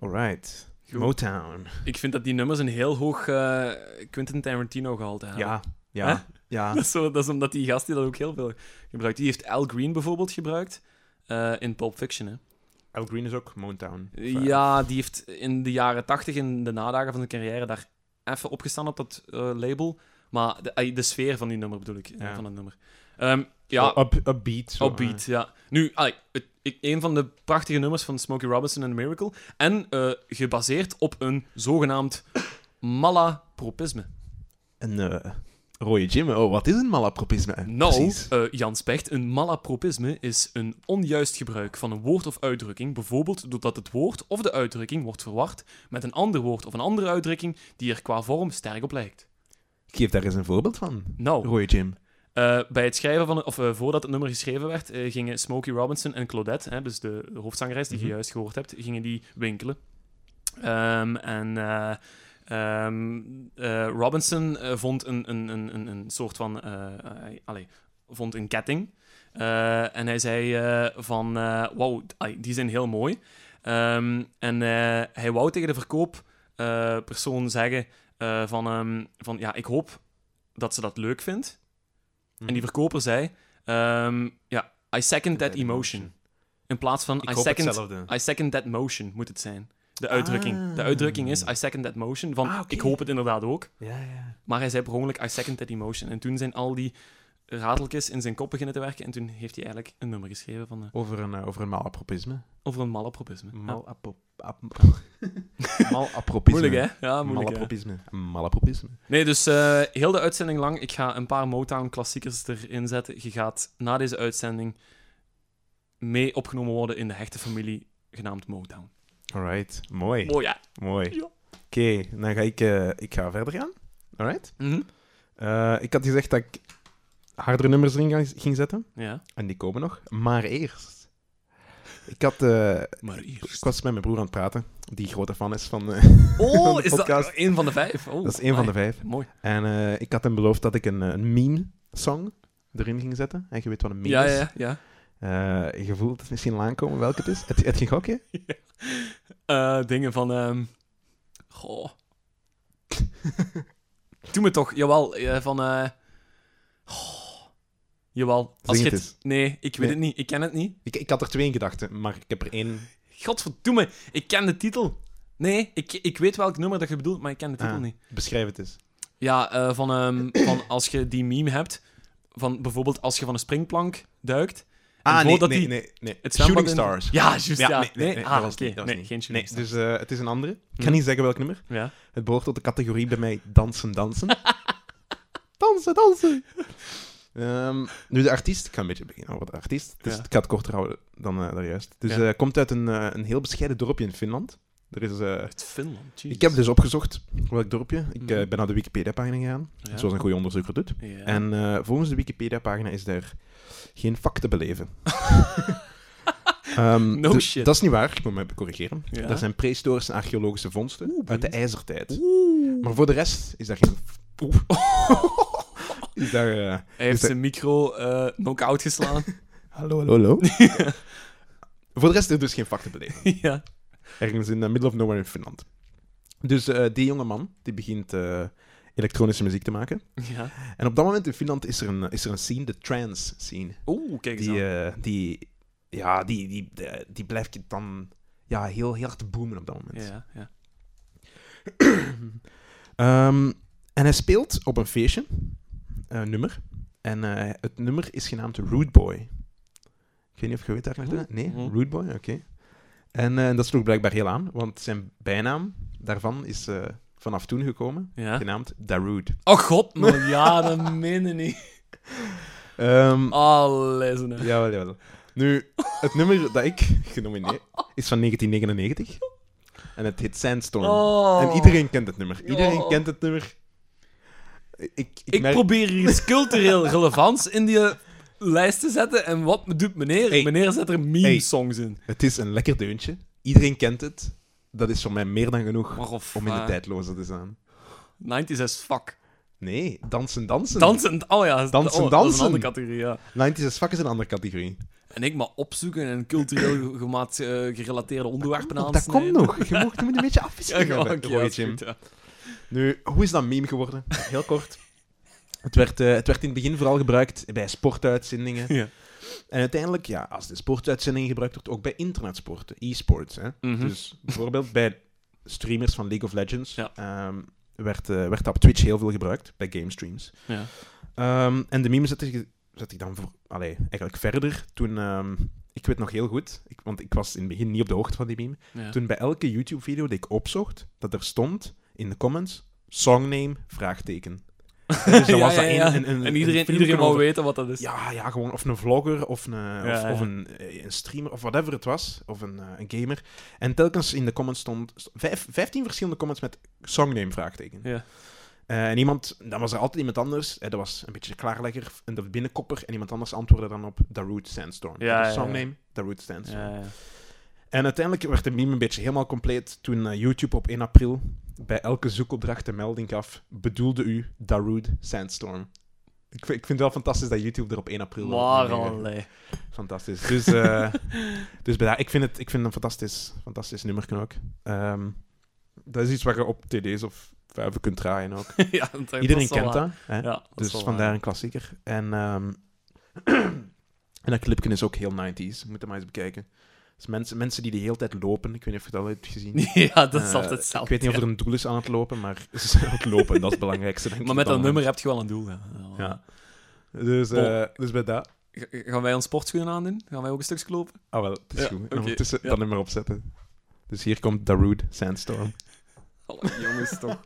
Alright. Goed. Motown. Ik vind dat die nummers een heel hoog eh, Quentin Tarantino gehalte hebben. Ja, ja, Hè? ja. Dat, is zo, dat is omdat die gast die dat ook heel veel gebruikt. Die heeft Al Green bijvoorbeeld gebruikt eh, in Pulp Fiction. Hè. Al Green is ook Motown. Ja, die heeft in de jaren tachtig, in de nadagen van zijn carrière, daar even opgestaan op dat eh, label. Maar de, de sfeer van die nummer bedoel ik, Ja. van het nummer. Ehm, ja, Zo up, upbeat. Zo, Upbeat, ja. Nu, allee, het, ik, een van de prachtige nummers van Smokey Robinson en Miracle. En eh, gebaseerd op een zogenaamd malapropisme. Een eh, rode Jim. Oh, wat is een malapropisme? Nou, Precies. eh, Jan Specht, een malapropisme is een onjuist gebruik van een woord of uitdrukking, bijvoorbeeld doordat het woord of de uitdrukking wordt verward met een ander woord of een andere uitdrukking die er qua vorm sterk op lijkt. Geef daar eens een voorbeeld van. Nou, Rode Jim. Eh, bij het schrijven van, of eh, voordat het nummer geschreven werd, eh, gingen Smokey Robinson en Claudette, hè, dus de, hoofdzangeres die Mhm. je juist gehoord hebt, gingen die winkelen. Ehm, en eh, ehm, eh, Robinson vond een, een, een, een, soort van, allee, vond een ketting. En hij zei van, wauw, die zijn heel mooi. Ehm, en hij wou tegen de verkooppersoon zeggen van, van, ja, ik hoop dat ze dat leuk vindt. En die verkoper zei: ehm, Ja, I second that emotion. In plaats van I second. I second that motion moet het zijn. De uitdrukking. De uitdrukking is I second that motion. Van Ah, ik hoop het inderdaad ook. Ja, ja. Maar hij zei per ongeluk I second that emotion. En toen zijn al die rateltjes in zijn kop beginnen te werken. En toen heeft hij eigenlijk een nummer geschreven van, eh, Over een, eh, over een malapropisme. over een malapropisme. Ap- Malapropisme. Moeilijk, hè? Ja, moeilijk. hè? Malapropisme. Malapropisme. Nee, dus eh, heel de uitzending lang, ik ga een paar Motown-klassiekers erin zetten. Je gaat na deze uitzending mee opgenomen worden in de hechte familie genaamd Motown. Alright. Mooi. Mooi, ja. Mooi. Ja. Oké, dan ga ik, ik ga verder gaan. Alright. Mhm. Ik had gezegd dat ik hardere nummers erin ging zetten. Ja, En die komen nog. Maar eerst. Ik, had, maar ik was met mijn broer aan het praten, die grote fan is van. eh, Oh, is podcast. dat een van de vijf? Oh, dat is één van de vijf. Mooi. En eh, ik had hem beloofd dat ik een, een meme-song erin ging zetten. En je weet wat een meme Ja, is. ja, ja. Eh, je voelt het misschien aankomen welke het is. Het, het je gokje? Eh, dingen van... ehm Goh. Doe me toch. Jawel, van... goh. Jawel. Als Zing je het. Nee, ik weet Nee. het niet. Ik ken het niet. Ik, ik had er twee in gedachten, maar ik heb er één. Godverdomme, ik ken de titel. Nee, ik, ik weet welk nummer dat je bedoelt, maar ik ken de titel Ah, niet. Beschrijf het eens. Ja, eh, van, ehm, van als je die meme hebt, van bijvoorbeeld als je van een springplank duikt. Ah, nee, voordat nee, die- nee, nee. het zwembad Shooting in- Stars. Ja, juist, ja. nee, nee, nee, ah, dat was oké. niet, dat was Nee, niet. geen Nee, Shooting dus eh, het is een andere. Ik Hm. kan niet zeggen welk nummer. Ja. Het behoort tot de categorie bij mij dansen, dansen. dansen, dansen. Ehm, nu, de artiest, ik ga een beetje beginnen over de artiest. Dus Ja. Ik ga het korter houden dan eh daarjuist. Dus Ja. eh, komt uit een, eh, een heel bescheiden dorpje in Finland. Er is, Uit Finland, ik heb dus opgezocht welk dorpje. Ik Mhm. ben naar de Wikipedia-pagina gegaan, Ja. zoals een goede onderzoeker doet. En volgens de Wikipedia-pagina is er geen vak te beleven. Ehm, No shit. Dat is niet waar, ik moet me corrigeren. Er zijn prehistorische archeologische vondsten Oeh, uit de ijzertijd. Oeh. Maar voor de rest is daar geen... Is daar... eh, Hij heeft zijn micro eh knock-out geslaan. Hallo, hallo, hallo. voor de rest is er dus geen vak te beleven. ja. Ergens in the middle of nowhere in Finland. Dus eh, die jonge man, die begint eh, elektronische muziek te maken. ja. En op dat moment in Finland is er een, is er een scene, de trance scene. Oeh, kijk eens Die, aan. die, ja, die, die, die, die blijft dan ja, heel, heel hard boomen op dat moment. Ja, ja. Ehm, en hij speelt op een feestje, nummer. En eh, het nummer is genaamd Rude Boy. Ik weet niet of je weet daar naartoe. Oeh. Nee, Mhm. Rude Boy, oké. En eh, dat sloeg blijkbaar heel aan, want zijn bijnaam daarvan is eh, vanaf toen gekomen, ja. genaamd Darude. Oh god, man. Ja, je niet. Ehm Oh, lezen. hè. jawel, jawel. Nu, het nummer dat ik genomineerd is van 1999. En het heet Sandstorm. Oh. En iedereen kent het nummer. Iedereen Oh. kent het nummer. Ik, ik, Ik merk- probeer hier cultureel relevans in die lijst te zetten. En wat doet meneer? Hey. Meneer zet er meme-songs in. Het is een lekker deuntje. Iedereen kent het. Dat is voor mij meer dan genoeg of, om in de eh, tijdloze te staan. 90s as fuck. Nee, dansen, dansen. Dansen, oh ja. Dansen, oh, Dat is dansen. een andere categorie, ja. 90s as fuck is een andere categorie. En ik maar opzoeken en cultureel gemaat, eh, gerelateerde onderwerpen Oh, aan dat komt nog. Je moet, je moet een beetje Ja, goed, ja. Nu, hoe is dat meme geworden? Heel kort. Het werd, eh, het werd in het begin vooral gebruikt bij sportuitzendingen. Ja. En uiteindelijk, ja, als de sportuitzending gebruikt wordt, ook bij internetsporten, e-sports. Mhm. Dus bijvoorbeeld bij streamers van League of Legends Ja. ehm, werd, eh, werd dat op Twitch heel veel gebruikt, bij game streams. Ja. Ehm, en de meme zette ik, ik dan voor, allee, eigenlijk verder toen... ehm, ik weet nog heel goed, ik, want ik was in het begin niet op de hoogte van die meme. Toen bij elke YouTube-video die ik opzocht, dat er stond in de comments, songname, vraagteken. En dus was dat ja, een- ja. een- een- en een iedereen, filmpje iedereen over- weten wat dat is. Ja, ja, gewoon of een vlogger of een, of, of een, eh, een streamer of whatever het was, of een, eh, een gamer. En telkens in de comments stond st- vijf, 15 verschillende comments met songname, vraagteken. Ja. Eh, en iemand, dan was er altijd iemand anders, dat was een beetje klaarlegger, en de binnenkopper, en iemand anders antwoordde dan op Sandstorm. Ja, ja, de ja. songname, Darude Sandstorm. Ja, ja. En uiteindelijk werd de meme een beetje helemaal compleet toen eh, YouTube op 1 april bij elke zoekopdracht de melding gaf, bedoelde u Darude Sandstorm. Ik, vind- ik vind het wel fantastisch dat YouTube er op 1 april... Allee. Fantastisch. Dus, eh, dus bij dat, ik, vind het, ik vind het een fantastisch, fantastisch nummer ook. Ehm, dat is iets wat je op TD's of vijven kunt draaien ook. ja, dat, Iedereen kent waar. dat. Hè? Ja, dus vandaar waar. een klassieker. En, ehm, en dat clipje is ook heel 90s. Je moet hem maar eens bekijken. Dus mensen, mensen die de hele tijd lopen, ik weet niet of je dat al hebt gezien. ja, dat is Eh, altijd Ik hetzelfde. weet niet of er een doel is aan het lopen, maar ze zijn aan het lopen. Dat is het belangrijkste, denk ik. Maar met dat nummer heb je wel een doel. Ja. Ja. Dus, eh, dus bij dat... Gaan wij ons sportschoenen aandoen? Gaan wij ook een stukje lopen? Ah, wel, het is Ja, goed. En oké, ondertussen ja. dat nummer opzetten. Dus hier komt Darude Sandstorm. Alle jongens toch.